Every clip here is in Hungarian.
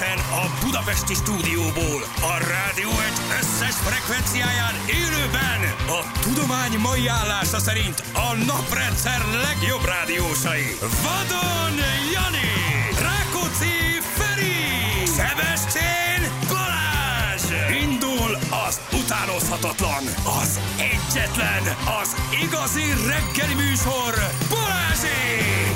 Egyenesen a Budapesti stúdióból, a rádió egy összes frekvenciáján élőben a tudomány mai állása szerint a naprendszer legjobb rádiósai. Vadon Jani, Rákóczi Feri, Szebestén Balázs! Indul az utánozhatatlan, az egyetlen, az igazi reggeli műsor, Balázsék!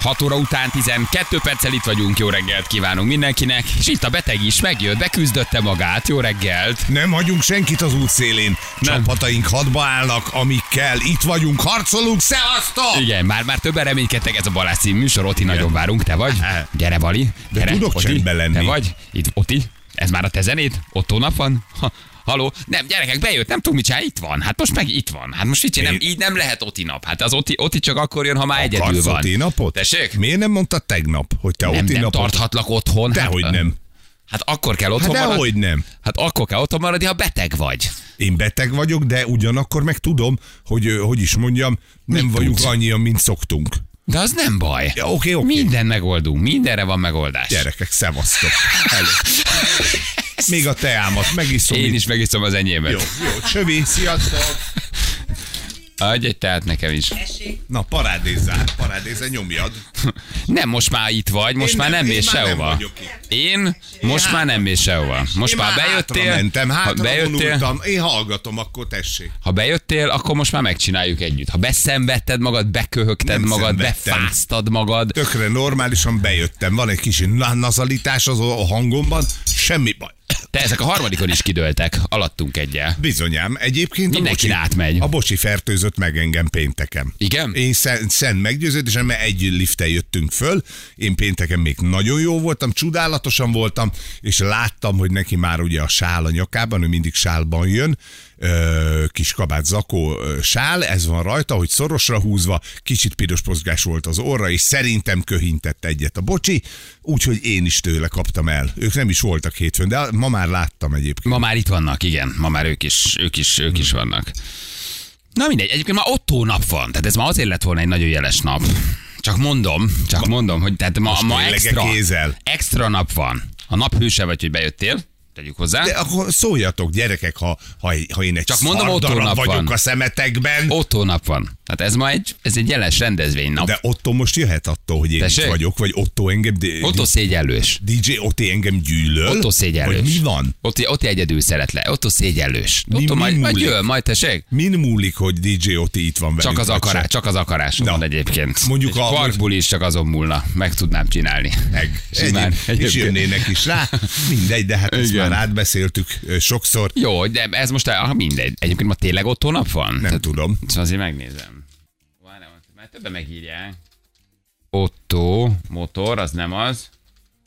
6 óra után 12 perccel itt vagyunk, jó reggelt kívánunk mindenkinek, és itt a beteg is megjött, beküzdötte magát, jó reggelt. Nem hagyunk senkit az útszélén. Nem. Csapataink hadba állnak, amikkel itt vagyunk, harcolunk, szevasztok! Igen, már, már többen reménykedtek ez a Balázs című műsor, Oti, nagyon várunk, te vagy? Gyere, Bali, gyere, tudok Oti, lenni. Te vagy? Itt, Oti, ez már a te zenéd? Otto nap van? Ha, haló? Nem, gyerekek, bejött, nem tudom mit csinál, itt van. Hát most meg itt van. Hát most mit nem, Én- így nem lehet Oti nap. Hát az Oti, Oti csak akkor jön, ha már egyedül Akarsz van. Oti napot? Tessék? Miért nem mondtad tegnap, hogy te Nem, Oti nem napot? tarthatlak otthon. Dehogy hát, nem. Hát akkor kell otthon Hát maradni. nem. Hát akkor kell otthon maradni, ha beteg vagy. Én beteg vagyok, de ugyanakkor meg tudom, hogy hogy is mondjam, nem Mit vagyunk tudsz? annyian, mint szoktunk. De az nem baj. Ja, oké, oké. Minden megoldunk, mindenre van megoldás. Gyerekek, szevasztok. Még a teámat megiszom. Én itt. is megiszom az enyémet. Jó, jó, csövi, sziasztok. Adj egy teát nekem is. Na, parádézzál, parádézzál, nyomjad. Nem, most már itt vagy, most Én már nem, nem én mész sehova. Én most már nem mész sehova. Most Én már bejöttél, mentem, ha bejöttél, vonultam. Én hallgatom, akkor tessék. ha bejöttél, akkor most már megcsináljuk együtt. Ha beszenvedted magad, beköhögted Nem magad, befáztad magad, Tökre normálisan bejöttem. Van egy kis na- nazalitás az a hangomban, semmi baj. Te ezek a harmadikon is kidőltek, alattunk egyel. Bizonyám, egyébként Mindenkin a bocsi, átmegy. A bocsi fertőzött meg engem pénteken. Igen? Én szent, szent meggyőződésem, mert egy liftel jöttünk föl, én pénteken még nagyon jó voltam, csodálatosan voltam, és láttam, hogy neki már ugye a sál a nyakában, ő mindig sálban jön, kis kabát zakó sál, ez van rajta, hogy szorosra húzva, kicsit piros mozgás volt az orra, és szerintem köhintett egyet a bocsi, úgyhogy én is tőle kaptam el. Ők nem is voltak hétfőn, de ma már láttam egyébként. Ma már itt vannak, igen. Ma már ők is, ők is, ők is vannak. Na mindegy, egyébként már Otto nap van, tehát ez ma azért lett volna egy nagyon jeles nap. Csak mondom, csak mondom, hogy tehát ma, ma extra, kézzel. extra nap van. A nap hőse vagy, hogy bejöttél, tegyük hozzá. De akkor szóljatok, gyerekek, ha, ha, ha én egy Csak mondom, Otto nap vagyok van. a szemetekben, Otto nap van. Tehát ez ma egy, ez egy jeles rendezvény nap. de Otto most jöhet attól, hogy én Tessék? itt vagyok, vagy Otto engem... Otto szégyellős. DJ Otti engem gyűlöl? Otto szégyellős. Vagy mi van? Otti, Otti egyedül szeret le. Otto szégyellős. Mi- Otto mi majd, majd múlik? jön, majd tessék. Min múlik, hogy DJ Otti itt van velünk? Csak az, akará, csak az akarásom Na, van egyébként. mondjuk Egy a- parkbuli is csak azon múlna. Meg tudnám csinálni. Meg. Simán. Egyéb, és jönnének is rá. Mindegy, de hát Igen. Már átbeszéltük sokszor. Jó, de ez most ah, mindegy. Egyébként ma tényleg Otto nap van? Nem tudom. Szóval azért megnézem. Már többen megírják. Otto, motor, az nem az.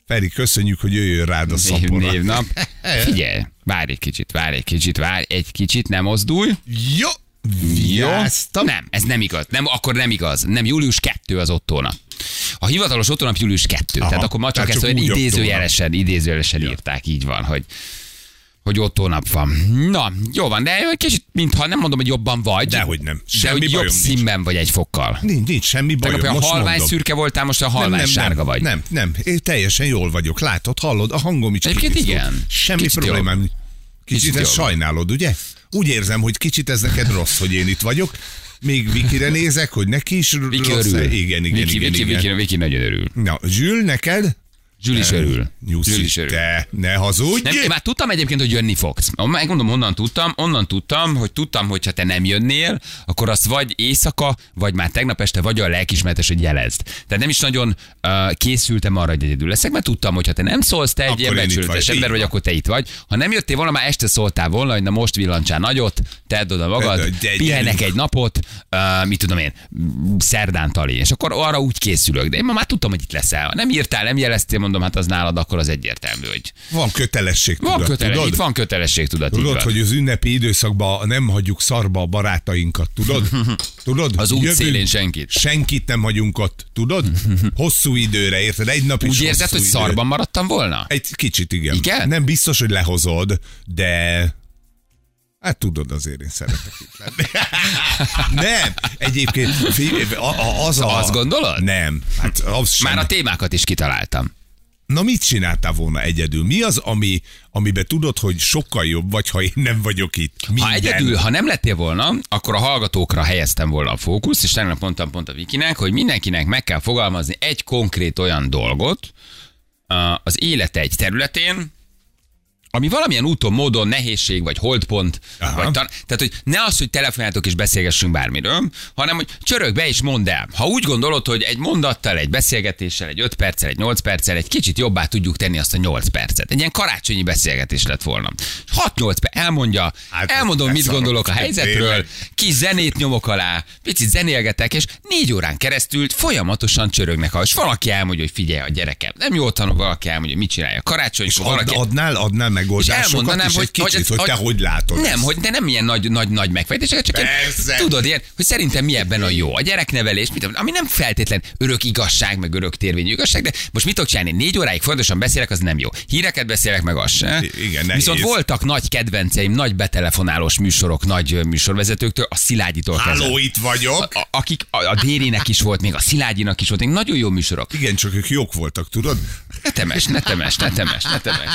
Feri, köszönjük, hogy jöjjön rád a szapora. névnap. Figyelj, várj egy kicsit, várj egy kicsit, várj egy kicsit, nem mozdulj. Jó, Jó? vigyáztam. Nem, ez nem igaz. Nem, akkor nem igaz. Nem, július 2 az Ottónap. A hivatalos Ottónap július 2. Aha, tehát akkor ma csak tehát ezt csak olyan idézőjelesen, idézőjelesen írták, így van, hogy hogy Ottónap van. Na, jó van, de kicsit, mintha nem mondom, hogy jobban vagy. Dehogy nem. De Semmi hogy jobb nincs. színben vagy egy fokkal. Nincs, nincs semmi bajom, Tegnap most halvány mondom. szürke voltál, most a halvány sárga vagy. Nem, nem, én teljesen jól vagyok. Látod, hallod, a hangom is Egyébként igen. Semmi Kicsit problémám. jobb. Kicsit, Kicsit sajnálod, ugye? Úgy érzem, hogy kicsit ez neked rossz, hogy én itt vagyok. Még Vikire nézek, hogy neki is Viki rossz. örül. Igen, igen, Viki, igen, Viki, igen. Viki, Viki nagyon örül. Na, Zsül, neked? Zsül is örül. Zsül is örül. te, ne hazudj! Nem, én már tudtam egyébként, hogy jönni fogsz. Megmondom, onnan tudtam, onnan tudtam, hogy tudtam, hogy ha te nem jönnél, akkor azt vagy éjszaka, vagy már tegnap este, vagy a lelkismeretes, hogy jelezd. Tehát nem is nagyon uh, készültem arra, hogy egyedül leszek, mert tudtam, hogy ha te nem szólsz, te egy ilyen becsületes ember vagy, akkor te itt vagy. Ha nem jöttél volna, már este szóltál volna, hogy na most villancsál nagyot, tedd oda magad, De- de- pihenek egy napot, uh, mit tudom én, szerdán tali, és akkor arra úgy készülök. De én ma már tudtam, hogy itt leszel. Ha nem írtál, nem jeleztél, mondom, hát az nálad akkor az egyértelmű, hogy Van kötelesség, van, tudod, kötele, tudod? itt van kötelesség, így Tudod, hogy az ünnepi időszakban nem hagyjuk szarba a barátainkat, tudod? Tudod? Az út szélén senkit. Senkit nem hagyunk ott, tudod? Hosszú időre, érted? Egy nap is Úgy érzed, hogy szarban maradtam volna? Egy kicsit, igen. Igen? Nem biztos, hogy lehozod, de Hát tudod, azért én szeretek itt lenni. nem, egyébként az a... Azt gondolod? Nem. Hát az sem. Már a témákat is kitaláltam. Na mit csináltál volna egyedül? Mi az, ami, amiben tudod, hogy sokkal jobb vagy, ha én nem vagyok itt? Minden. Ha egyedül, ha nem lettél volna, akkor a hallgatókra helyeztem volna a fókuszt, és tegnap mondtam pont a Vikinek, hogy mindenkinek meg kell fogalmazni egy konkrét olyan dolgot az élete egy területén, ami valamilyen úton, módon nehézség, vagy holdpont, Aha. vagy tan- tehát, hogy ne az, hogy telefonáltok és beszélgessünk bármiről, hanem, hogy csörög be és mondd el. Ha úgy gondolod, hogy egy mondattal, egy beszélgetéssel, egy 5 perccel, egy 8 perccel, egy kicsit jobbá tudjuk tenni azt a 8 percet. Egy ilyen karácsonyi beszélgetés lett volna. 6-8 perc, elmondja, Hát, elmondom, mit gondolok a helyzetről, kis zenét nyomok alá, picit zenélgetek, és négy órán keresztül folyamatosan csörögnek. És valaki elmondja, hogy figyelj a gyerekem, nem jól tanul, valaki elmondja, hogy mit csinálja karácsony, És ad, valaki... adnál, adnál megoldásokat, elmondanám, és hogy- kicsit, hogy- hogy, te hogy- hogy látod Nem, ezt. hogy de nem ilyen nagy, nagy, nagy megfejtéseket, csak Persze. én, tudod, ilyen, hogy szerintem mi ebben a jó. A gyereknevelés, mit, ami nem feltétlen örök igazság, meg örök térvényű igazság, de most mit tudok csinálni? Négy óráig fontosan beszélek, az nem jó. Híreket beszélek meg, az se. Igen, nehéz. Viszont voltak nagy kedvenceim, nagy betelefonálós műsorok, nagy műsorvezetőktől, a Szilágyitól kezdve. Háló, itt vagyok. A- akik, a, a Dérinek is volt, még a Szilágyinak is volt, még nagyon jó műsorok. Igen, csak ők jók voltak, tudod? Ne temes, ne temes, ne temes, ne temes.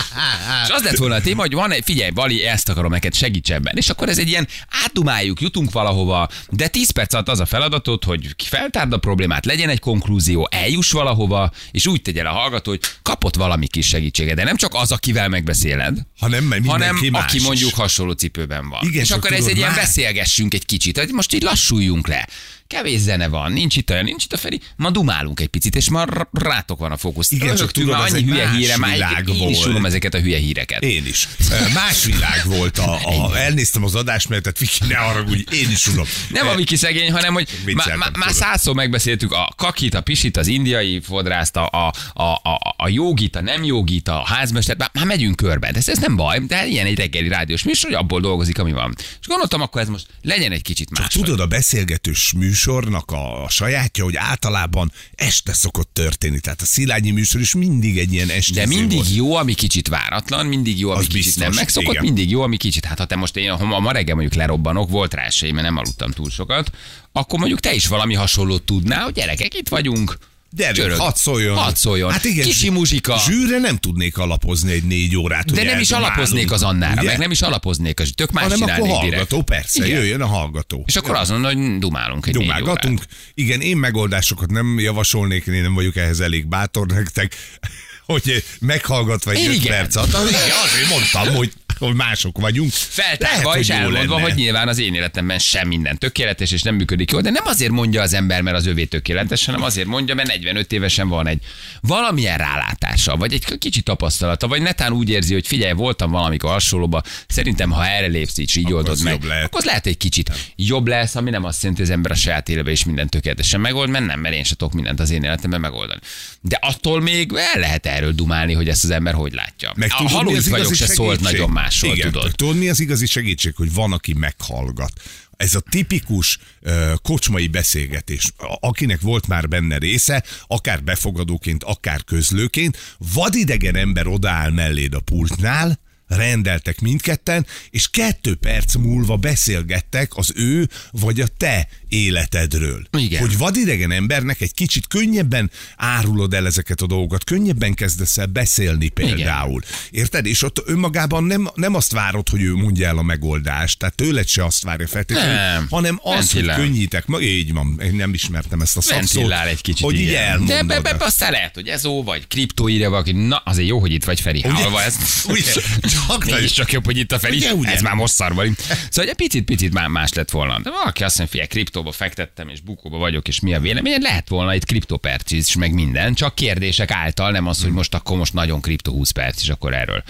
És az lett volna a téma, hogy van egy, figyelj, Bali, ezt akarom neked, segíts ebben. És akkor ez egy ilyen átdumáljuk, jutunk valahova, de 10 perc alatt az a feladatod, hogy feltárd a problémát, legyen egy konklúzió, eljuss valahova, és úgy tegyél a hallgató, hogy kapott valami kis segítséget. De nem csak az, akivel megbeszéled, Hanem hanem más aki is. mondjuk hasonló cipőben van. Igen, és akkor ez egy ilyen beszélgessünk egy kicsit, hogy most így lassuljunk le. Kevés zene van, nincs itt olyan, nincs itt a Feri, ma dumálunk egy picit, és ma r- rátok van a fókusz. Igen, csak Önöktől tudod, már annyi hülye híre, már világ én is ezeket a hülye híreket. Én is. Más világ volt. A, a, elnéztem az adásmenetet, Viki, ne haragudj, én is unom. Nem a Viki szegény, hanem hogy má, Vicceltem, má, már tudom. százszor megbeszéltük a kakit, a pisit, az indiai fodrászt, a, a, a, a, a jogit, a nem jogit, a házmestert, már, már megyünk körbe. De ez, ez nem baj, de ilyen egy reggeli rádiós műsor, hogy abból dolgozik, ami van. És gondoltam, akkor ez most legyen egy kicsit más. Tudod, a beszélgetős műsornak a, a sajátja, hogy általában este szokott történni. Tehát a Szilágyi műsor is mindig egy ilyen esti De mindig volt. jó, ami kicsit váratlan, mindig jó, ami Az kicsit biztos, nem megszokott, igen. mindig jó, ami kicsit. Hát ha te most én, ha ma reggel mondjuk lerobbanok, volt rá esély, mert nem aludtam túl sokat, akkor mondjuk te is valami hasonlót tudnál, hogy gyerekek, itt vagyunk. Gyerünk, Csörög. hadd szóljon. Hadd szóljon. Hát igen, Kisi muzsika. Zsűre nem tudnék alapozni egy négy órát. De nem is alapoznék az Annára, ugye? meg nem is alapoznék, az tök más hanem akkor hallgató, direkt. persze, Igen. jöjjön a hallgató. És akkor mondod, hogy dumálunk egy négy Dumálgatunk. Igen, én megoldásokat nem javasolnék, én nem vagyok ehhez elég bátor nektek, hogy meghallgatva egy Én öt igen. perc alatt, azért mondtam, hogy, hogy mások vagyunk. Feltárva és elmondva, lenne. hogy nyilván az én életemben sem minden tökéletes és nem működik jól, de nem azért mondja az ember, mert az övé tökéletes, hanem azért mondja, mert 45 évesen van egy valamilyen rálátása, vagy egy kicsi tapasztalata, vagy netán úgy érzi, hogy figyelj, voltam valamikor hasonlóba, szerintem ha erre lépsz, így, így oldod az meg, lehet. akkor lehet egy kicsit jobb lesz, ami nem azt jelenti, hogy az ember a saját életben is minden tökéletesen megold, mert nem, mert én se tudok mindent az én életemben megoldani. De attól még el lehet erről dumálni, hogy ezt az ember hogy látja. Meg a tudod, mi haló az itt vagyok se szólt nagyon másról, Igen, tudod. Tudod, mi az igazi segítség, hogy van, aki meghallgat. Ez a tipikus uh, kocsmai beszélgetés, akinek volt már benne része, akár befogadóként, akár közlőként, vadidegen ember odaáll melléd a pultnál, rendeltek mindketten, és kettő perc múlva beszélgettek az ő vagy a te életedről. Igen. Hogy vadidegen embernek egy kicsit könnyebben árulod el ezeket a dolgokat, könnyebben kezdesz el beszélni például. Érted? És ott önmagában nem, nem azt várod, hogy ő mondja el a megoldást, tehát tőled se azt várja feltétlenül, Nem. hanem azt, hogy Ventilál. könnyítek. Ma, így van, én nem ismertem ezt a szakszót. Egy kicsit. Hogy így igen. elmondod. De be, be, aztán lehet, hogy ez ó, vagy kriptó írja valaki. Na, azért jó, hogy itt vagy Feri. Ugye? Ezt. Ugye? Csak Mégis csak jobb, hogy itt a Feri. Ugye, ugye? Ez már most szar vagy. Szóval egy picit, picit már más lett volna. De valaki azt mondja, figyelj, kriptóba fektettem, és bukóba vagyok, és mi a vélemény? Lehet volna itt kriptoperc is, meg minden, csak kérdések által, nem az, hogy most akkor most nagyon kripto 20 perc, és akkor erről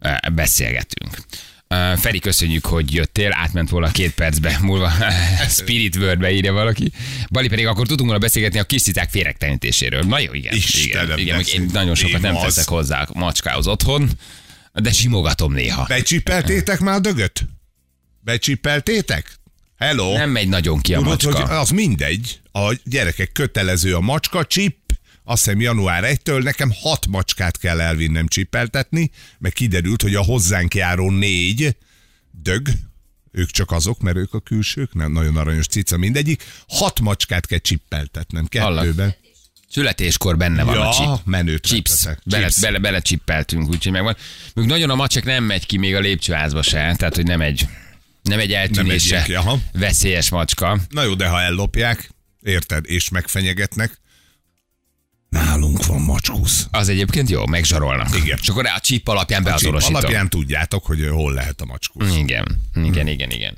eh, beszélgetünk. Uh, Feri, köszönjük, hogy jöttél, átment volna két percbe múlva Spirit World-be írja valaki. Bali pedig akkor tudunk volna beszélgetni a kis cicák féregtenítéséről. Na jó, igen. Istenem, igen, igen én nagyon sokat nem teszek hozzá a macskához otthon, de simogatom néha. Becsipeltétek már a dögöt? Becsipeltétek? Hello? Nem megy nagyon ki a Tudod, macska. hogy az mindegy. A gyerekek kötelező a macska csip, azt hiszem január 1-től nekem hat macskát kell elvinnem csipeltetni, meg kiderült, hogy a hozzánk járó négy dög, ők csak azok, mert ők a külsők, nem nagyon aranyos cica mindegyik. Hat macskát kell csippeltetnem kettőben. Születéskor benne van Ja, a chip. menőt Chips. Bele, bele, bele csippeltünk, úgyhogy megvan. Még nagyon a macsek nem megy ki még a lépcsőházba se, tehát hogy nem egy, nem egy eltűnése ilyen- aha. veszélyes macska. Na jó, de ha ellopják, érted, és megfenyegetnek, nálunk van macskusz. Az egyébként jó, megzsarolnak. Igen. És akkor a chip alapján Csíp beazonosítom. alapján tudjátok, hogy hol lehet a macskusz. Igen, igen, igen, igen.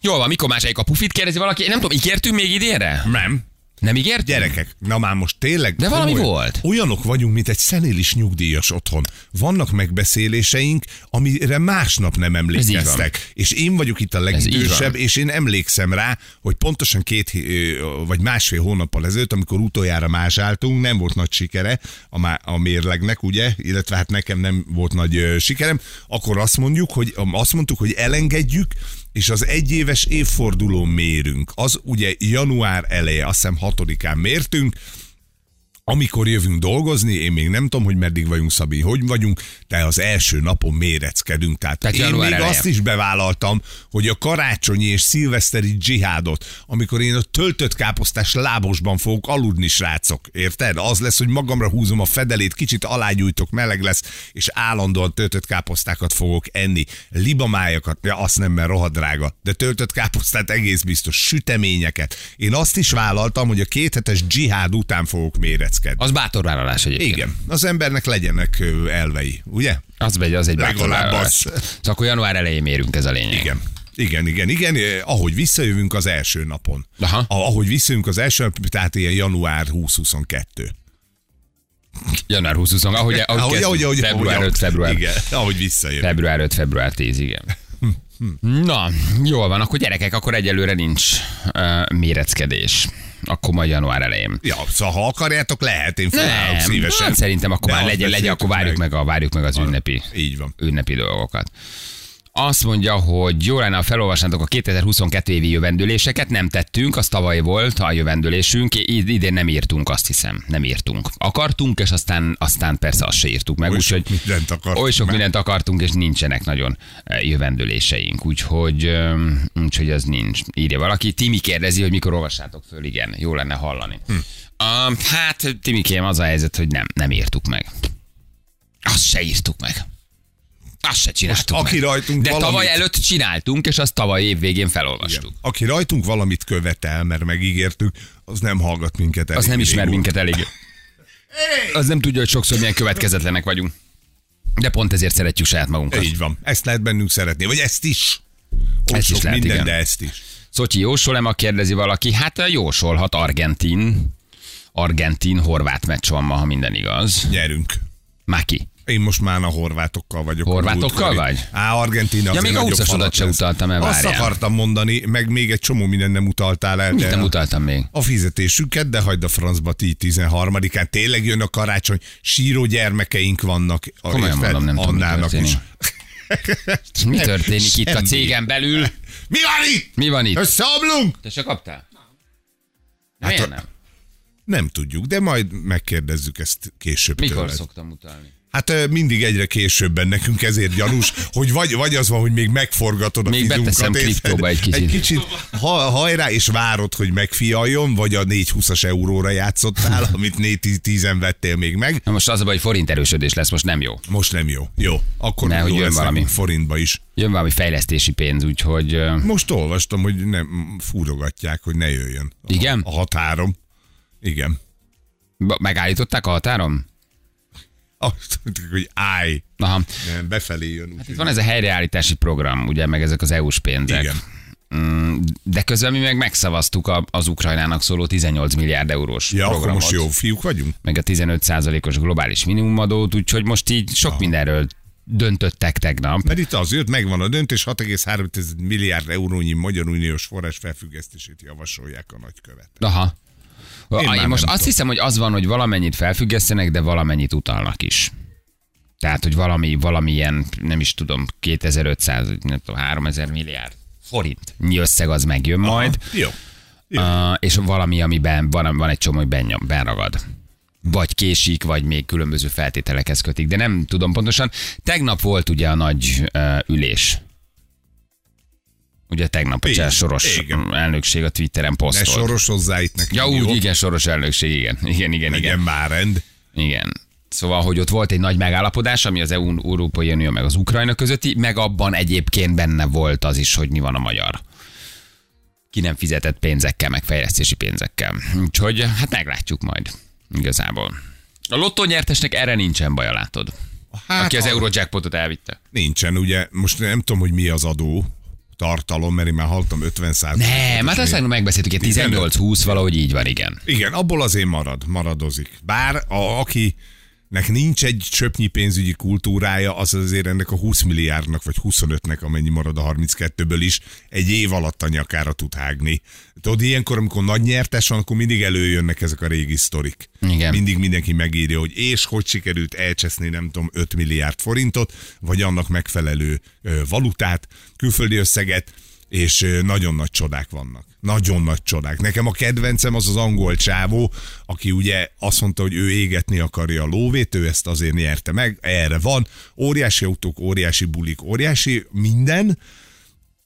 Jól van, mikor második a pufit kérdezi valaki? Nem tudom, ígértünk még idénre? Nem. Nem ígértünk? Gyerekek, na már most tényleg... De valami volt. Olyanok vagyunk, mint egy szenélis nyugdíjas otthon. Vannak megbeszéléseink, amire másnap nem emlékeztek. És én vagyok itt a legidősebb, és én emlékszem rá, hogy pontosan két vagy másfél hónappal ezelőtt, amikor utoljára másáltunk, nem volt nagy sikere a, má- a mérlegnek, ugye, illetve hát nekem nem volt nagy sikerem, akkor azt mondjuk, hogy azt mondtuk, hogy elengedjük, és az egyéves évfordulón mérünk. Az ugye január eleje, azt hiszem hatodikán mértünk, amikor jövünk dolgozni, én még nem tudom, hogy meddig vagyunk, Szabi, hogy vagyunk, de az első napon méreckedünk. Tehát, Tehát én még eleje. azt is bevállaltam, hogy a karácsonyi és szilveszteri dzsihádot, amikor én a töltött káposztás lábosban fogok aludni, srácok, érted? Az lesz, hogy magamra húzom a fedelét, kicsit alágyújtok, meleg lesz, és állandóan töltött káposztákat fogok enni. Libamájakat, ja, azt nem, mert rohadt drága, de töltött káposztát egész biztos, süteményeket. Én azt is vállaltam, hogy a kéthetes dzsihád után fogok méreckedni. Az bátor vállalás egyébként. Igen, az embernek legyenek elvei, ugye? Az, egy, az egy bátor vállalás. Szóval akkor január elején mérünk, ez a lényeg. Igen. Igen, igen, igen. Ahogy visszajövünk az első napon. Aha. Ahogy visszajövünk az első napon, tehát ilyen január 2022. Január 20 ahogy, ahogy, Ahogy, ahogy, ahogy, február ahogy, 5, február, Igen, ahogy visszajövünk. február 5, február 10, igen. Na, jól van, akkor gyerekek, akkor egyelőre nincs uh, méreckedés. Akkor majd január elején. Ja, szóval ha akarjátok, lehet, én felállok Nem, szívesen. nem, szerintem akkor De már legyen, legyen, akkor várjuk meg, a, várjuk meg az ünnepi, Így van. ünnepi dolgokat. Azt mondja, hogy jó lenne, ha felolvasnátok a 2022 évi jövendőléseket, nem tettünk, az tavaly volt a jövendőlésünk, idén nem írtunk, azt hiszem, nem írtunk. Akartunk, és aztán, aztán persze azt se írtuk meg, Oly sok úgyhogy mindent akartunk oly sok meg. mindent akartunk, és nincsenek nagyon eh, jövendőléseink, úgyhogy, úgyhogy az nincs. Írja valaki, Timi kérdezi, hogy mikor olvassátok föl, igen, jó lenne hallani. Hm. Uh, hát, Timikém, az a helyzet, hogy nem, nem írtuk meg. Azt se írtuk meg. Azt se csináltuk Most aki meg. rajtunk De valamit- tavaly előtt csináltunk, és azt tavaly év végén Igen. felolvastuk. Aki rajtunk valamit követel, mert megígértük, az nem hallgat minket elég Az nem ismer régóta. minket elég. Az nem tudja, hogy sokszor milyen következetlenek vagyunk. De pont ezért szeretjük saját magunkat. Így van. Ezt lehet bennünk szeretni. Vagy ezt is. Oly Ezt is lehet, minden, igen. de ezt is. Szocsi jósol-e, ma kérdezi valaki. Hát jósolhat Argentin. Argentin-horvát meccs van ma, ha minden igaz. Nyerünk. Maki. Én most már a horvátokkal vagyok. Horvátokkal vagy? Á, Argentina. Ja, még a nagyobb 20-asodat falat se utaltam el, Azt akartam mondani, meg még egy csomó minden nem utaltál el. Mit nem utaltam még? A fizetésüket, de hagyd a francba ti 13-án. Tényleg jön a karácsony, síró gyermekeink vannak. Komolyan mondom, nem tudom, Annának történik. is. Mi történik itt a Semmi. cégen belül? Mi van itt? Mi van itt? Összeomlunk? Te se kaptál? Hát nem? Nem tudjuk, de majd megkérdezzük ezt később Mikor tőled. szoktam utalni? Hát mindig egyre későbben nekünk ezért gyanús, hogy vagy, vagy az van, hogy még megforgatod a Még beteszem kriptóba egy kicsit. Egy kicsit ha, hajrá, és várod, hogy megfialjon, vagy a 420-as euróra játszottál, amit 4-10-en vettél még meg. Na most az a baj, hogy forint erősödés lesz, most nem jó. Most nem jó. Jó. Akkor Ne, hogy jön valami. forintba is. Jön valami fejlesztési pénz, úgyhogy Most olvastam, hogy nem fúrogatják, hogy ne jöjjön. A- Igen? A határom. Igen. megállították a határon? Azt mondtuk, hogy állj. Aha. Nem, befelé jön. Hát itt van ez a helyreállítási program, ugye, meg ezek az EU-s pénzek. Igen. Mm, De közben mi meg megszavaztuk az Ukrajnának szóló 18 milliárd eurós Ja, programot. most jó fiúk vagyunk? Meg a 15%-os globális minimumadót, úgyhogy most így sok mindenről döntöttek tegnap. Mert itt az jött, megvan a döntés, 6,3 milliárd eurónyi Magyar Uniós forrás felfüggesztését javasolják a nagykövet. Aha. Én Én, most azt tudom. hiszem, hogy az van, hogy valamennyit felfüggesztenek, de valamennyit utalnak is. Tehát, hogy valami, valamilyen, nem is tudom, 2500, nem tudom, 3000 milliárd forint. összeg az megjön majd. Jó. Jó. Uh, és valami, amiben van, van egy csomó, hogy bennyom, benragad. Vagy késik, vagy még különböző feltételekhez kötik, de nem tudom pontosan. Tegnap volt ugye a nagy uh, ülés. Ugye tegnap a cseh soros igen. elnökség a Twitteren Ne posztolt. sorosozzá itt nekem. Ja, úgy, jó? igen, soros elnökség, igen. Igen, igen, Legyen igen. már rend. Igen. Szóval, hogy ott volt egy nagy megállapodás, ami az EU, Európai Unió meg az Ukrajna közötti, meg abban egyébként benne volt az is, hogy mi van a magyar. Ki nem fizetett pénzekkel, meg fejlesztési pénzekkel. Úgyhogy hát meglátjuk majd igazából. A lottó nyertesnek erre nincsen baja, látod. Hát, Aki az a- Eurojackpotot elvitte. Nincsen, ugye, most nem tudom, hogy mi az adó tartalom, mert én már hallottam 50 Nem, hát azt megbeszéltük, hogy 18-20 valahogy így van, igen. Igen, abból azért marad, maradozik. Bár a, akinek nincs egy csöpnyi pénzügyi kultúrája, az azért ennek a 20 milliárdnak, vagy 25-nek, amennyi marad a 32-ből is, egy év alatt a nyakára tud hágni. Tudod, ilyenkor, amikor nagy nyertes van, akkor mindig előjönnek ezek a régi sztorik. Igen. Mindig mindenki megírja, hogy és hogy sikerült elcseszni, nem tudom, 5 milliárd forintot, vagy annak megfelelő valutát, külföldi összeget, és nagyon nagy csodák vannak. Nagyon nagy csodák. Nekem a kedvencem az az angol csávó, aki ugye azt mondta, hogy ő égetni akarja a lóvét, ő ezt azért nyerte meg, erre van. Óriási autók, óriási bulik, óriási minden,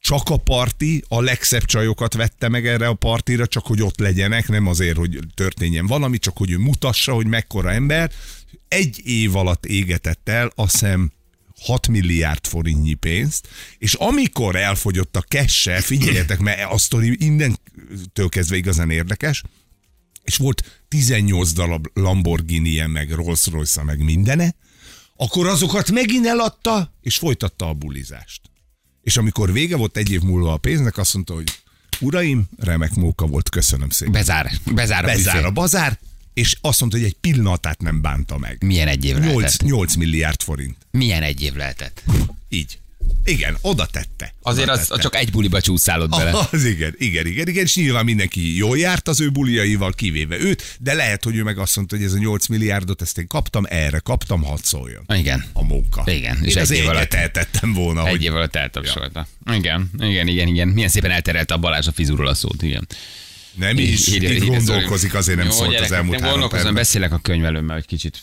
csak a parti, a legszebb csajokat vette meg erre a partira, csak hogy ott legyenek, nem azért, hogy történjen valami, csak hogy ő mutassa, hogy mekkora ember. Egy év alatt égetett el, azt hiszem 6 milliárd forintnyi pénzt, és amikor elfogyott a kesse, figyeljetek, mert a sztori innentől kezdve igazán érdekes, és volt 18 darab lamborghini meg rolls royce meg mindene, akkor azokat megint eladta, és folytatta a bulizást. És amikor vége volt egy év múlva a pénznek, azt mondta, hogy uraim, remek móka volt, köszönöm szépen. Bezár. Bezár a Bezár a bazár, és azt mondta, hogy egy pillanatát nem bánta meg. Milyen egy év 8, lehetett? 8 milliárd forint. Milyen egy év lehetett? Így. Igen, oda tette. Azért oda az, tette. csak egy buliba csúszálod bele. Az igen, igen, igen, igen, és nyilván mindenki jól járt az ő buliaival, kivéve őt, de lehet, hogy ő meg azt mondta, hogy ez a 8 milliárdot, ezt én kaptam, erre kaptam, hadd szóljon. Igen. A munka. Igen, és Én egy év alatt- eltettem volna, Egy hogy év alatt eltapsolta. Igen, igen, igen, igen. Milyen szépen elterelte a Balázs a fizuról a szót, igen. Nem is, Írja- itt írja gondolkozik, azért nem Jó, szólt az gyerekek, elmúlt nem három gondolkozom, beszélek a könyvelőmmel, hogy kicsit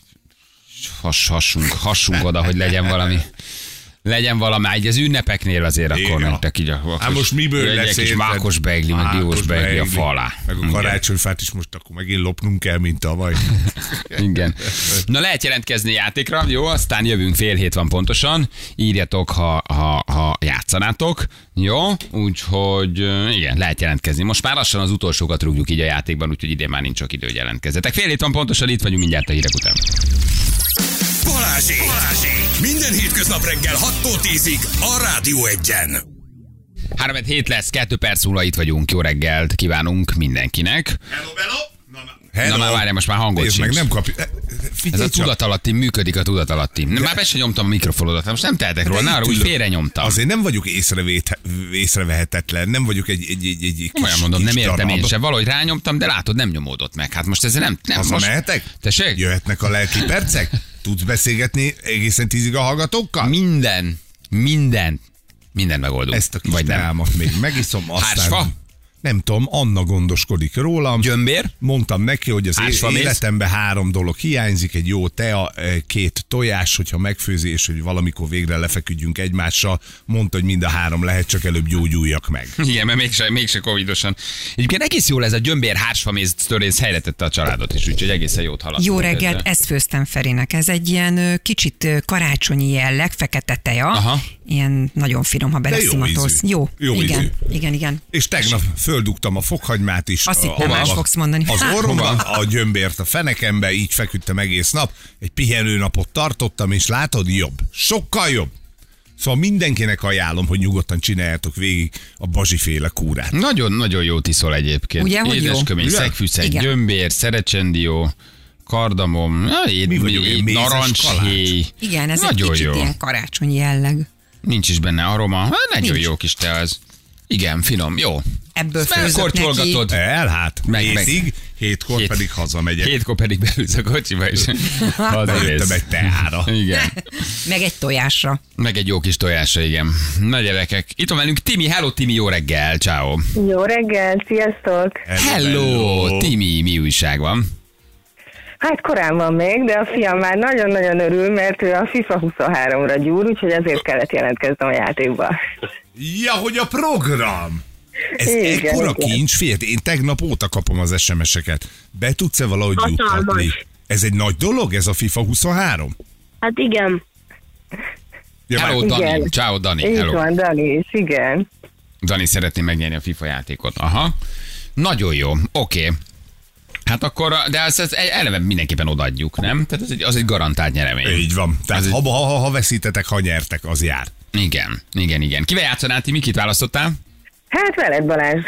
has, hassunk, hassunk oda, hogy legyen valami legyen valami, egy az ünnepeknél azért akkor mentek így a Hát most miből Egy lesz kis érted? mákos beigli, meg diós beigli a beigli, fa alá. Meg a karácsonyfát is most akkor megint lopnunk kell, mint tavaly. Igen. Na lehet jelentkezni játékra, jó, aztán jövünk fél hét van pontosan, írjatok, ha, ha, ha játszanátok, jó, úgyhogy igen, lehet jelentkezni. Most már lassan az utolsókat rúgjuk így a játékban, úgyhogy idén már nincs sok idő, hogy jelentkezzetek. Fél hét van pontosan, itt vagyunk mindjárt a hírek után. Balázsék! Balázsék! Minden hétköznap reggel 6-tól 10-ig a Rádió Egyen. 3 hét lesz, 2 perc múlva itt vagyunk, jó reggelt kívánunk mindenkinek. Hello, hello. Na, Na már várjál, most már hangot Nézd meg, nem kapja. Ez Figyelj a csak. tudatalatti, működik a tudatalatti. Nem, már be se nyomtam a mikrofonodat, most nem tehetek róla, De ne arra itt úgy félre nyomtam. Azért nem vagyok észrevét, észrevehetetlen, nem vagyok egy, egy, egy, egy kis, Olyan mondom, nem kis értem darab. én se. Valahogy rányomtam, de látod, nem nyomódott meg. Hát most ezzel nem... nem most... Hazamehetek? Tessék? Jöhetnek a lelki percek? Tudsz beszélgetni egészen tízig a hallgatókkal? Minden, minden, minden megoldunk. Ezt a kis Vagy nem. még megiszom, aztán... Hársfa? Nem tudom, Anna gondoskodik rólam. Gyömbér? Mondtam neki, hogy az méz? életemben három dolog hiányzik, egy jó tea, eh, két tojás, hogyha megfőzi, és hogy valamikor végre lefeküdjünk egymással. Mondta, hogy mind a három lehet, csak előbb gyógyuljak meg. Igen, mert mégse, mégse covidosan. Egyébként egész jól ez a gyömbér hársfaméz törés helyre tette a családot is, úgyhogy egészen jót haladtunk. Jó reggelt, ezzel. ezt főztem Ferinek. Ez egy ilyen kicsit karácsonyi jelleg, fekete teja. Aha. Ilyen nagyon finom, ha beleszimatolsz. ízű. Jó, Jó igen, ízű. igen, igen. És tegnap földugtam a fokhagymát is. Azt a- hittem, más a- fogsz mondani. Az Há, orromba, a gyömbért a fenekembe, így feküdtem egész nap. Egy pihenőnapot tartottam, és látod, jobb. Sokkal jobb. Szóval mindenkinek ajánlom, hogy nyugodtan csináljátok végig a bazsiféle kúrát. Nagyon-nagyon jó tiszol egyébként. Ugye, hogy jó? Édeskömény, Igen. gyömbér, szerecsendió, kardamom, éd, Mi éd, narancshéj. Igen, ez Nagyon egy kicsit jó. ilyen karácsonyi jelleg. Nincs is benne aroma. Hát nagyon Nincs. jó kis te az. Igen, finom, jó. Ebből főzök neki. El, hát, Meg- meg, meg- hétig, hétkor Hét- pedig hazamegyek. Hétkor pedig beülsz a kocsiba, és hazamész. Bejöttem egy teára. Igen. Meg egy tojásra. Meg egy jó kis tojása, igen. Na gyerekek, itt van velünk Timi. Hello Timi, jó reggel, ciao. Jó reggel, sziasztok! Hello, Timi, mi újság van? Hát korán van még, de a fiam már nagyon-nagyon örül, mert ő a FIFA 23-ra gyúr, úgyhogy ezért kellett jelentkeznem a játékba. Ja, hogy a program. Ez Igen, ekkora igen. kincs, figyelj, én tegnap óta kapom az SMS-eket. Be tudsz-e valahogy Hatalmas. juttatni? Ez egy nagy dolog, ez a FIFA 23? Hát igen. Ja, Hello, Dani. Igen. Ciao, Dani. Így Hello. van, Dani is, igen. Dani szeretné megnyerni a FIFA játékot. Aha. Nagyon jó. Oké. Okay. Hát akkor, de ezt, ezt eleve mindenképpen odaadjuk, nem? Tehát ez egy, az egy garantált nyeremény. Így van. Tehát ha, egy- ha, ha, ha veszítetek, ha nyertek, az jár. Igen, igen, igen. Kivel játszanál, ti Mikit választottál? Hát veled Balázs.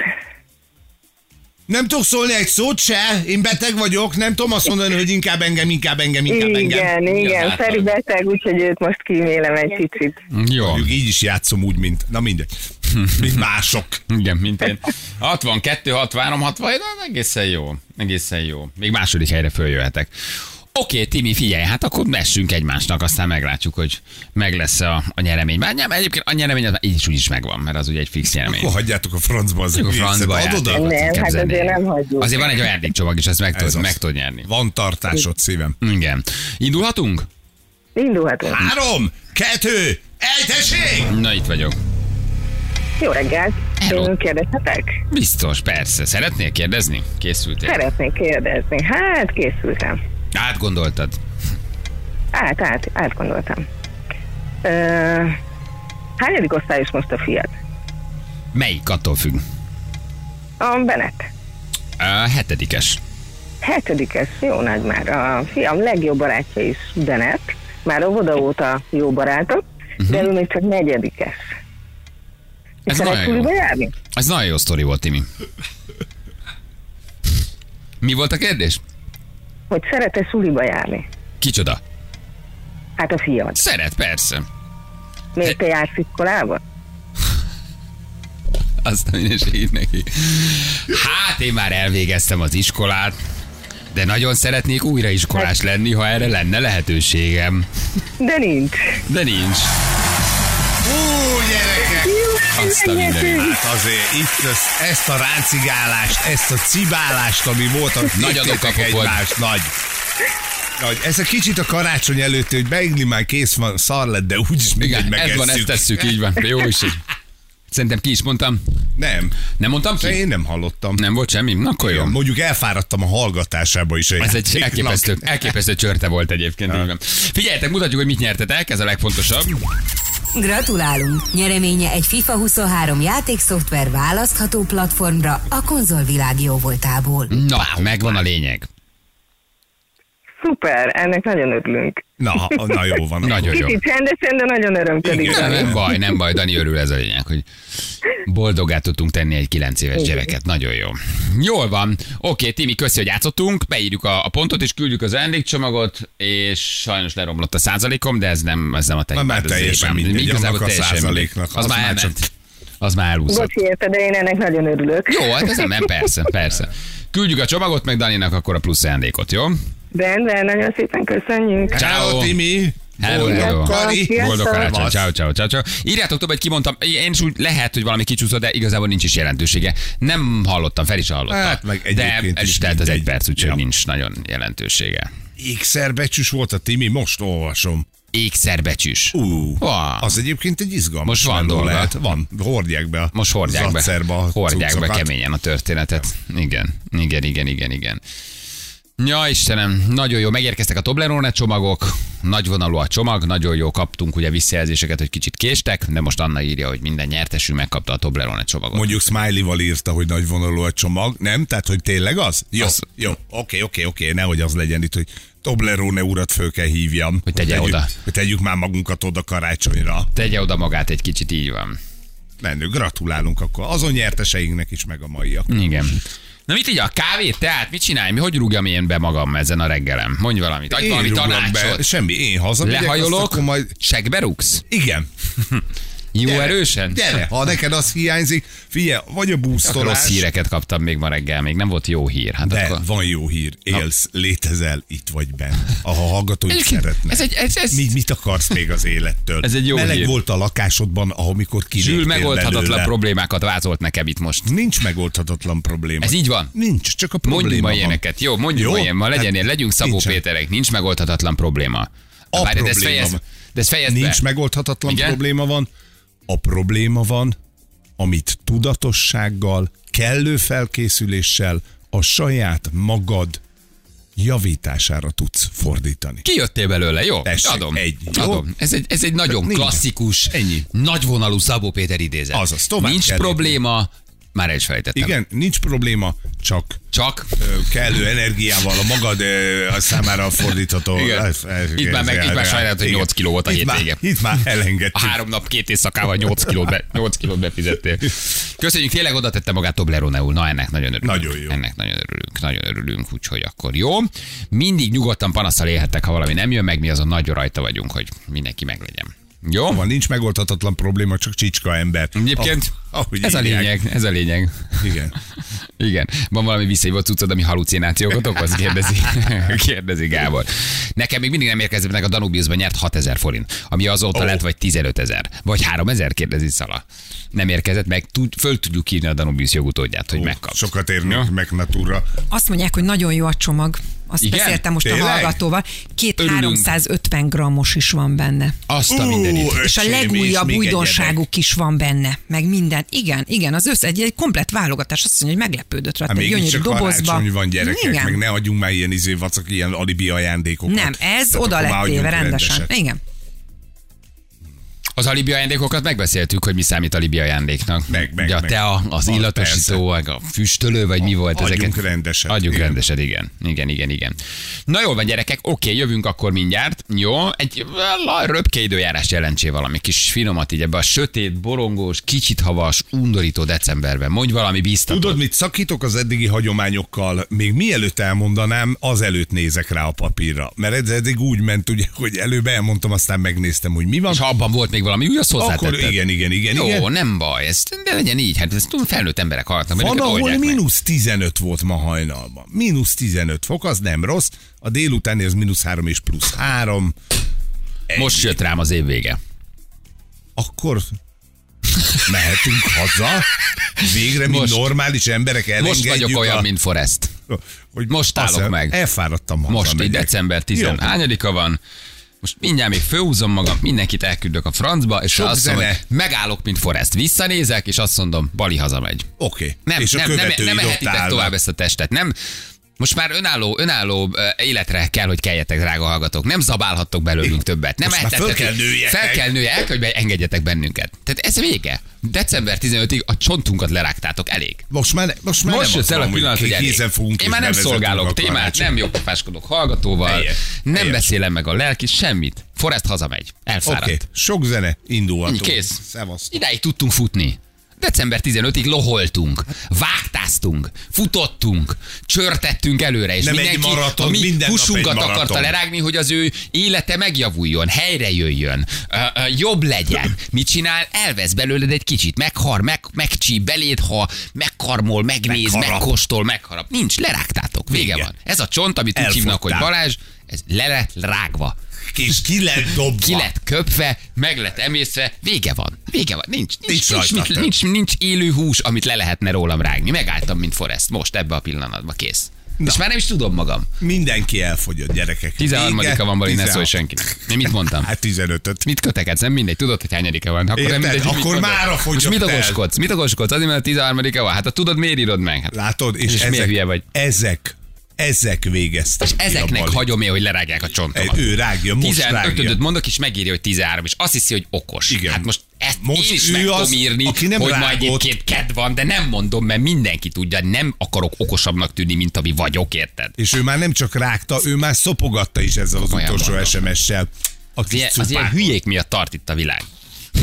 Nem tudok szólni egy szót se, én beteg vagyok, nem tudom azt mondani, hogy inkább engem, inkább engem, inkább engem. Igen, igen. Feri beteg, úgyhogy őt most kímélem egy kicsit. Jó. Mondjuk így is játszom úgy, mint, na mindegy, mint mások. Igen, mint én. 62, 63, 60, de egészen jó. Egészen jó. Még második helyre följöhetek. Oké, Timi, figyelj, hát akkor messünk egymásnak, aztán meglátjuk, hogy meg lesz a, a nyeremény. Bár nem, egyébként a nyeremény az így is úgy is megvan, mert az ugye egy fix nyeremény. Akkor hagyjátok a francba az A francba. Adod? Nem, hát azért nem hagyjuk. Azért van egy ajándékcsomag is, ezt meg Ez meg tudod nyerni. Van tartásod szívem. Igen. Indulhatunk? Indulhatunk. Három, kettő, egy, tessék! Na, itt vagyok. Jó reggelt. Hello. Kérdezhetek? Biztos, persze. Szeretnél kérdezni? Készültél? Szeretnék kérdezni. Hát, készültem. Átgondoltad? Át, át, átgondoltam. Ö, hányadik osztályos most a fiat? Melyik attól függ? A Bennett. A hetedikes. Hetedikes, jó nagy már. A fiam legjobb barátja is Bennett. Már óvoda óta jó barátok, de ő még csak negyedikes. Ez nagyon jó. járni? Ez nagyon jó sztori volt, Timi. Mi volt a kérdés? Hogy szeret-e suliba járni? Kicsoda? Hát a fiad. Szeret, persze. Miért te jársz iskolába? Azt a minőségét neki. Hát én már elvégeztem az iskolát, de nagyon szeretnék újra iskolás lenni, ha erre lenne lehetőségem. De nincs. De nincs. Ú, gyerekek! Azt a mindenit. Hát azért itt ezt, ezt a ráncigálást, ezt a cibálást, ami volt, amit Nagy egymást, nagy. Nagy. Ez egy kicsit a karácsony előtt, hogy beigli már kész van, szar lett, de úgyis mindegy Igen, ez van, ezt megesszük. tesszük, így van. Jó is. így. Szerintem ki is mondtam. Nem, Nem mondtam de ki? én nem hallottam. Nem volt semmi? Na, akkor jó. Mondjuk elfáradtam a hallgatásába is. a Ez egy elképesztő, elképesztő csörte volt egyébként. Figyeljetek, mutatjuk, hogy mit nyertetek, ez a legfontosabb. Gratulálunk! Nyereménye egy FIFA 23 játékszoftver választható platformra a konzolvilág jó voltából. Na, megvan a lényeg. Szuper, ennek nagyon örülünk. Na, na jó van. Nagyon jó. Kicsit csendesen, de nagyon örömködik. Igen. Nem baj, nem baj, Dani örül ez a lényeg, hogy boldogá tudtunk tenni egy 9 éves gyereket. Nagyon jó. Jól van. Oké, Timi, köszi, hogy játszottunk. Beírjuk a, a pontot, és küldjük az ajándékcsomagot, és sajnos leromlott a százalékom, de ez nem, ez nem a te Már teljesen mindegy, Igazából a százaléknak. Az, Az már elment. Az már elúszott. Bocsi érte, de én ennek nagyon örülök. Jó, hát ez nem, nem, persze, persze. Küldjük a csomagot, meg Daninak akkor a plusz ajándékot, jó? Rendben, nagyon szépen köszönjük. Ciao. Ciao, Timi. Hello, hello. Boldog karácsony, ciao, ciao, ciao, ciao. Írjátok többet, kimondtam, én is úgy lehet, hogy valami kicsúszott, de igazából nincs is jelentősége. Nem hallottam, Fel is hallotta. Hát, meg de el is telt az egy perc, úgyhogy Ja. nincs nagyon jelentősége. Ékszerbecsűs volt a Timi, most olvasom. Ékszerbecsűs. Ú, Wow. az egyébként egy izgalmas Most van dolga. lehet. Van, hordják be Most hordják be, hordják be keményen a történetet. Igen, igen, igen, igen, igen. Ja, Istenem, nagyon jó, megérkeztek a Toblerone csomagok, nagyvonalú a csomag, nagyon jó, kaptunk ugye visszajelzéseket, hogy kicsit késtek, de most Anna írja, hogy minden nyertesünk megkapta a Toblerone csomagot. Mondjuk Smiley-val írta, hogy nagy vonalú a csomag, nem? Tehát, hogy tényleg az? Jó, Az- jó, oké, oké, oké, nehogy az legyen itt, hogy Toblerone urat föl kell hívjam. Hogy tegye tegyük, oda. Hogy tegyük már magunkat oda karácsonyra. Tegye oda magát egy kicsit, így van. Menő, gratulálunk akkor azon nyerteseinknek is, meg a maiak. Igen. Na mit így a kávét, teát, mit csinálj? Mi hogy rúgjam én be magam ezen a reggelem? Mondj valamit, adj Én valami tanácsot. Semmi, én hazamegyek, Lehajolok, majd... segbe rúgsz? Igen. Jó Gyere, erősen? Gyere, ha neked az hiányzik, figyelj, vagy a búztolás, rossz híreket kaptam még ma reggel, még nem volt jó hír. Hát de akkor... van jó hír, élsz, létezel, itt vagy benne. A Egyébként szeretnek. Ez egy, ez, ez, Mi, mit akarsz még az élettől? Ez egy jó Meleg hír. volt a lakásodban, amikor kiléptél Zsül megoldhatatlan belőle. problémákat vázolt nekem itt most. Nincs megoldhatatlan probléma. Ez így van? Nincs, csak a probléma Mondjunk ma van. ilyeneket. Jó, mondjunk Jó? ma ilyen, ma legyen, Hát, legyünk Szabó nincsen. Péterek, nincs megoldhatatlan probléma. A Várj, de probléma fejezd, van. de ezt fejezd Nincs be. megoldhatatlan Igen? probléma van. A probléma van, amit tudatossággal, kellő felkészüléssel a saját magad javítására tudsz fordítani. Kijöttél belőle, jó? Tessék, adom. egy, jó? adom. Ez egy, ez egy nagyon Nincs. klasszikus, Ennyi. nagyvonalú Szabó Péter idézet. Azaz, tovább Nincs kell probléma, már el is felejtettem. Igen, nincs probléma, csak Csak kellő energiával a magad a számára fordítható. Igen. Ez- ez- Itt már meg- itt már sajnálat, hogy igen. 8 kiló volt a Itt már- hétvége. Itt már elengedtük. a három nap, két éjszakával 8 kilót, be, 8 kilót befizettél. Köszönjük, tényleg oda tette magát Tobleroneul. Na, ennek nagyon örülünk. Nagyon jó. Ennek nagyon örülünk, nagyon örülünk, úgyhogy akkor jó. Mindig nyugodtan panaszsal élhettek, ha valami nem jön meg, mi azon nagyon rajta vagyunk, hogy mindenki meglegyen. Jó? Van, nincs megoldhatatlan probléma, csak csicska ember. Egyébként Ah, ahogy ez a írják. lényeg, ez a lényeg. Igen. Igen. Van valami visszahívott cuccod, ami halucinációkat okoz? Kérdezi, kérdezi Gábor. Nekem még mindig nem érkezett meg a Danubiusban nyert 6000 forint, ami azóta Ó. lett vagy 15 ezer, vagy 3000, kérdezi Szala. Nem érkezett meg, tud, föl tudjuk írni a Danubius jogutódját, hogy megkap. Sokat érnék meg natúra. Azt mondják, hogy nagyon jó a csomag. Azt Igen? beszéltem most Tényleg? a hallgatóval. Két Örülünk. 350 grammos is van benne. Azt a mindenit. És a legújabb újdonságuk is van benne, meg minden. Igen, igen, az össze egy, egy komplet válogatás. Azt mondja, hogy meglepődött rajta. Hát gyönyörű csak dobozba. van gyerekek, igen. meg ne adjunk már ilyen izé vacak, ilyen alibi ajándékokat. Nem, ez Tehát oda lett téve rendesen. rendeset. Igen. Az alibi ajándékokat megbeszéltük, hogy mi számít alibi ajándéknak. Meg, meg, Ugye a meg. tea, az Az illatosító, meg a füstölő, vagy mi volt Adjunk ezeket? rendeset, Adjunk igen. rendeset, igen. Igen, igen, igen. Na jól van, gyerekek, oké, jövünk akkor mindjárt. Jó, egy la- röpke időjárás jelentsé valami kis finomat így ebbe a sötét, borongós, kicsit havas, undorító decemberben. Mondj valami biztatót. Tudod, mit szakítok az eddigi hagyományokkal? Még mielőtt elmondanám, azelőtt nézek rá a papírra. Mert ez eddig úgy ment, ugye, hogy előbb elmondtam, aztán megnéztem, hogy mi van. És ha abban volt még valami új, azt hozzátetted. Akkor igen, igen, igen, Jó, igen. nem baj, ez, de legyen így, hát ezt felnőtt emberek hallgatnak, hogy Van, ahol mínusz 15 volt ma hajnalban. Mínusz 15 fok, az nem rossz. A délutáni az mínusz 3 és plusz 3. Most jött rám az év vége. Akkor mehetünk haza. Végre, mint Most- normális emberek elengedjük Most vagyok olyan, a... mint Forrest. hogy most állok meg. Elfáradtam haza. Most így december 10 Jó. hányadika van, most mindjárt még főhúzom magam, mindenkit elküldök a francba, és Sok azt mondom, hogy megállok, mint Forrest. Visszanézek, és azt mondom, Bali hazamegy. Oké. Nem, és a nem, nem, nem ehetitek tovább ezt a testet. Nem, most már önálló, önálló életre kell, hogy keljetek, drága hallgatók. Nem zabálhattok belőlünk többet. Nem Most föl kell nőjetek. Fel kell nője, el kell, hogy engedjetek bennünket. Tehát ez vége. December 15-ig a csontunkat lerágtátok, elég. Most már, most már Most nem el a pillanat, hogy elég. fogunk Én már nem szolgálok témát, nem jobbafáskodok hallgatóval, Helyes. nem Helyes. beszélem meg a lelki, semmit. Forrest hazamegy, elfáradt. Oké, sok zene, indulhatunk. Kész. Szevasztok. Idáig tudtunk futni. December 15-ig loholtunk, vágtáztunk, futottunk, csörtettünk előre, és Nem egy mindenki maraton, a mi minden húsunkat egy akarta lerágni, hogy az ő élete megjavuljon, helyre jöjjön, ö, ö, jobb legyen. Mit csinál? Elvesz belőled egy kicsit, meghar, meg, megcsíp beléd, ha megkarmol, megnéz, Megharap. megkóstol, megharap. Nincs, lerágtátok, vége Vége. van. Ez a csont, amit úgy hívnak, hogy Elfogtál. Balázs, ez le lett rágva. És ki lett dobva. Ki lett köpve, meg lett emészve, vége van. Vége van. Nincs, nincs, Nincs nincs, rajta nincs, nincs, élő hús, amit le lehetne rólam rágni. Megálltam, mint Forrest. Most ebbe a pillanatban kész. Na. És már nem is tudom magam. Mindenki elfogyott, gyerekek. 13 Vége, van, Bali, ne 16. szólj senkinek. Én mit mondtam? Hát 15-öt. Mit kötekedsz? Nem mindegy, tudod, hogy hányadika van. Akkor Érted? nem mindegy, mit Akkor mára Most fogyott mit okoskodsz? Mit okoskodsz? Azért, mert a 13 van. Hát ha tudod, miért írod meg? Hát, Látod? És, És miért ezek, hülye vagy? ezek, ezek végeztek. a ezeknek hagyom én, hogy lerágják a csontomat. Ő rágja, most 15 rágja. mondok, és megírja, hogy 13, és azt hiszi, hogy okos. Igen. Hát most ezt Most én is ő meg az, írni, aki nem hogy rágott. egyébként ked van, de nem mondom, mert mindenki tudja, nem akarok okosabbnak tűnni, mint ami vagyok, érted? És ő már nem csak rágta, ő már szopogatta is ezzel az Komolyan utolsó. SMS-sel. Az ilyen, az ilyen hülyék miatt tart itt a világ.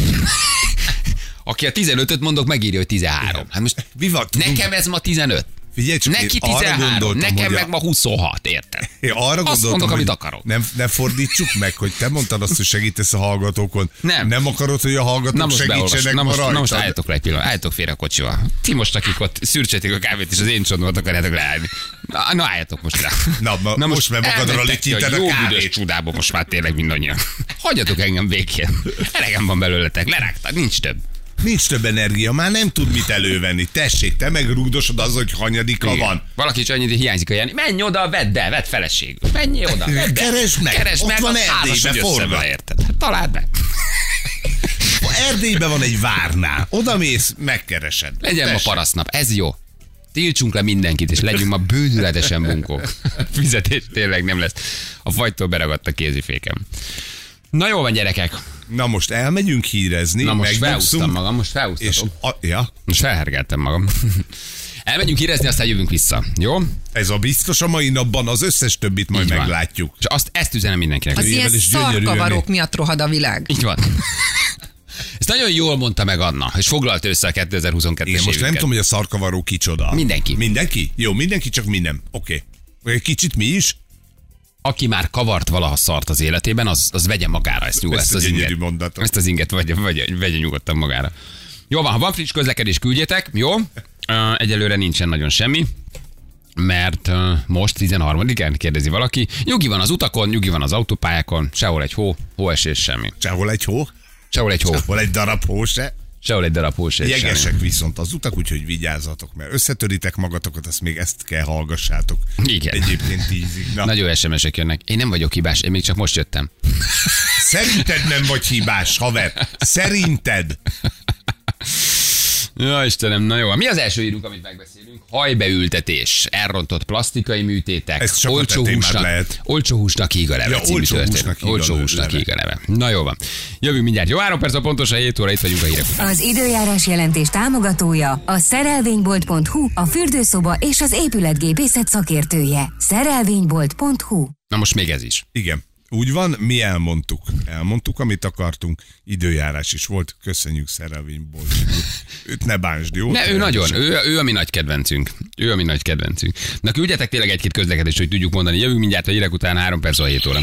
Aki a 15-öt mondok, megírja, hogy 13. Hát most Mi van? Nekem ez ma 15. Figyelj csak, Neki én arra 13, gondoltam, nekem hogy a- meg ma 26, érted? Én arra Azt gondoltam, mondok, amit akarok. Nem, ne fordítsuk meg, hogy te mondtad azt, hogy segítesz a hallgatókon. Nem. Nem akarod, hogy a hallgatók Na most segítsenek na most, na most álljatok le egy pillanat, álljatok félre a kocsival. Ti most, akik ott szürcsétik a kávét, és az én csontomat akarjátok leállni. Na, na álljatok most rá. Na, ma- most meg magadra lityíted a jó kávét. csudába most már tényleg mindannyian. Hagyjatok engem békén. Elegem van belőletek, lerágtad, nincs több. Nincs több energia, már nem tud mit elővenni. Tessék, te meg rúgdosod az, hogy hanyadika Igen. van. Valaki csak annyit hiányzik a Jani. Menj oda, vedd el, vedd feleségül. Menj oda, vedd. Keresd meg, Keresd ott meg, van az házas, Erdélybe forgat. érted? Hát találd meg. Erdélyben van egy várná. Oda mész, megkeresed. Legyen ma Tessék. parasznap, ez jó. Tiltsunk le mindenkit, és legyünk ma bődületesen munkók. Fizetés tényleg nem lesz. A fagytól beragadt a kézifékem. Na jó van, gyerekek. Na most elmegyünk hírezni, Na most felhúztam magam, most és felhúztatom. a, ja, Most felhergeltem magam. Elmegyünk hírezni, aztán jövünk vissza. Jó? ez a biztos a mai napban, az összes többit majd Így van. meglátjuk. És azt, ezt üzenem mindenkinek. Az ilyen szarkavarók miatt rohad a világ. Így van. Ezt nagyon jól mondta meg Anna, és foglalt össze a 2022-es Igen, most nem évünket. tudom, hogy a szarkavaró kicsoda. Mindenki. Mindenki? Jó, mindenki, csak mi nem. Oké. Okay. Egy kicsit mi is? Aki már kavart valaha szart az életében, az, az vegye magára ezt, nyugodt, Ezt ezt az inget. mondatot. Ezt az inget vegye, vegye, vegye nyugodtan magára. Jó van, ha van friss közlekedés, küldjetek, jó? Egyelőre nincsen nagyon semmi mert uh, most 13-án kérdezi valaki, nyugi van az utakon, nyugi van az autópályákon, sehol egy hó, hóesés semmi. Sehol egy hó, Sehol egy hó, hol egy darab hó se. Sehol egy darab semmi. Jegesek viszont az utak, úgyhogy vigyázzatok, mert összetöritek magatokat, azt még ezt kell hallgassátok. Igen. Egyébként tízig. Na, Nagyon SMS-ek jönnek. Én nem vagyok hibás, én még csak most jöttem. Szerinted nem vagy hibás, haver. Szerinted. Ja, Istenem, na jó. Mi az első írunk, amit megbeszélünk? Hajbeültetés, elrontott plastikai műtétek, Ez olcsó húsnak, lehet. olcsó húsnak híg a leve. Ja, olcsó húsnak híg a olcsó húsnak híg a leve. Na jó van. Jövünk mindjárt. Jó, három perc a pontosan 7 óra, itt vagyunk a hírek. Az időjárás jelentés támogatója a szerelvénybolt.hu, a fürdőszoba és az épületgépészet szakértője. Szerelvénybolt.hu Na most még ez is. Igen. Úgy van, mi elmondtuk. Elmondtuk, amit akartunk. Időjárás is volt. Köszönjük szerelvényból. Őt ne bánsd, jó? Ne, ő nagyon, ő, ő a mi nagy kedvencünk. Ő a mi nagy kedvencünk. Na küldjetek tényleg egy-két közlekedést, hogy tudjuk mondani. Jövünk mindjárt a hírek után 3 perc a 7 óra.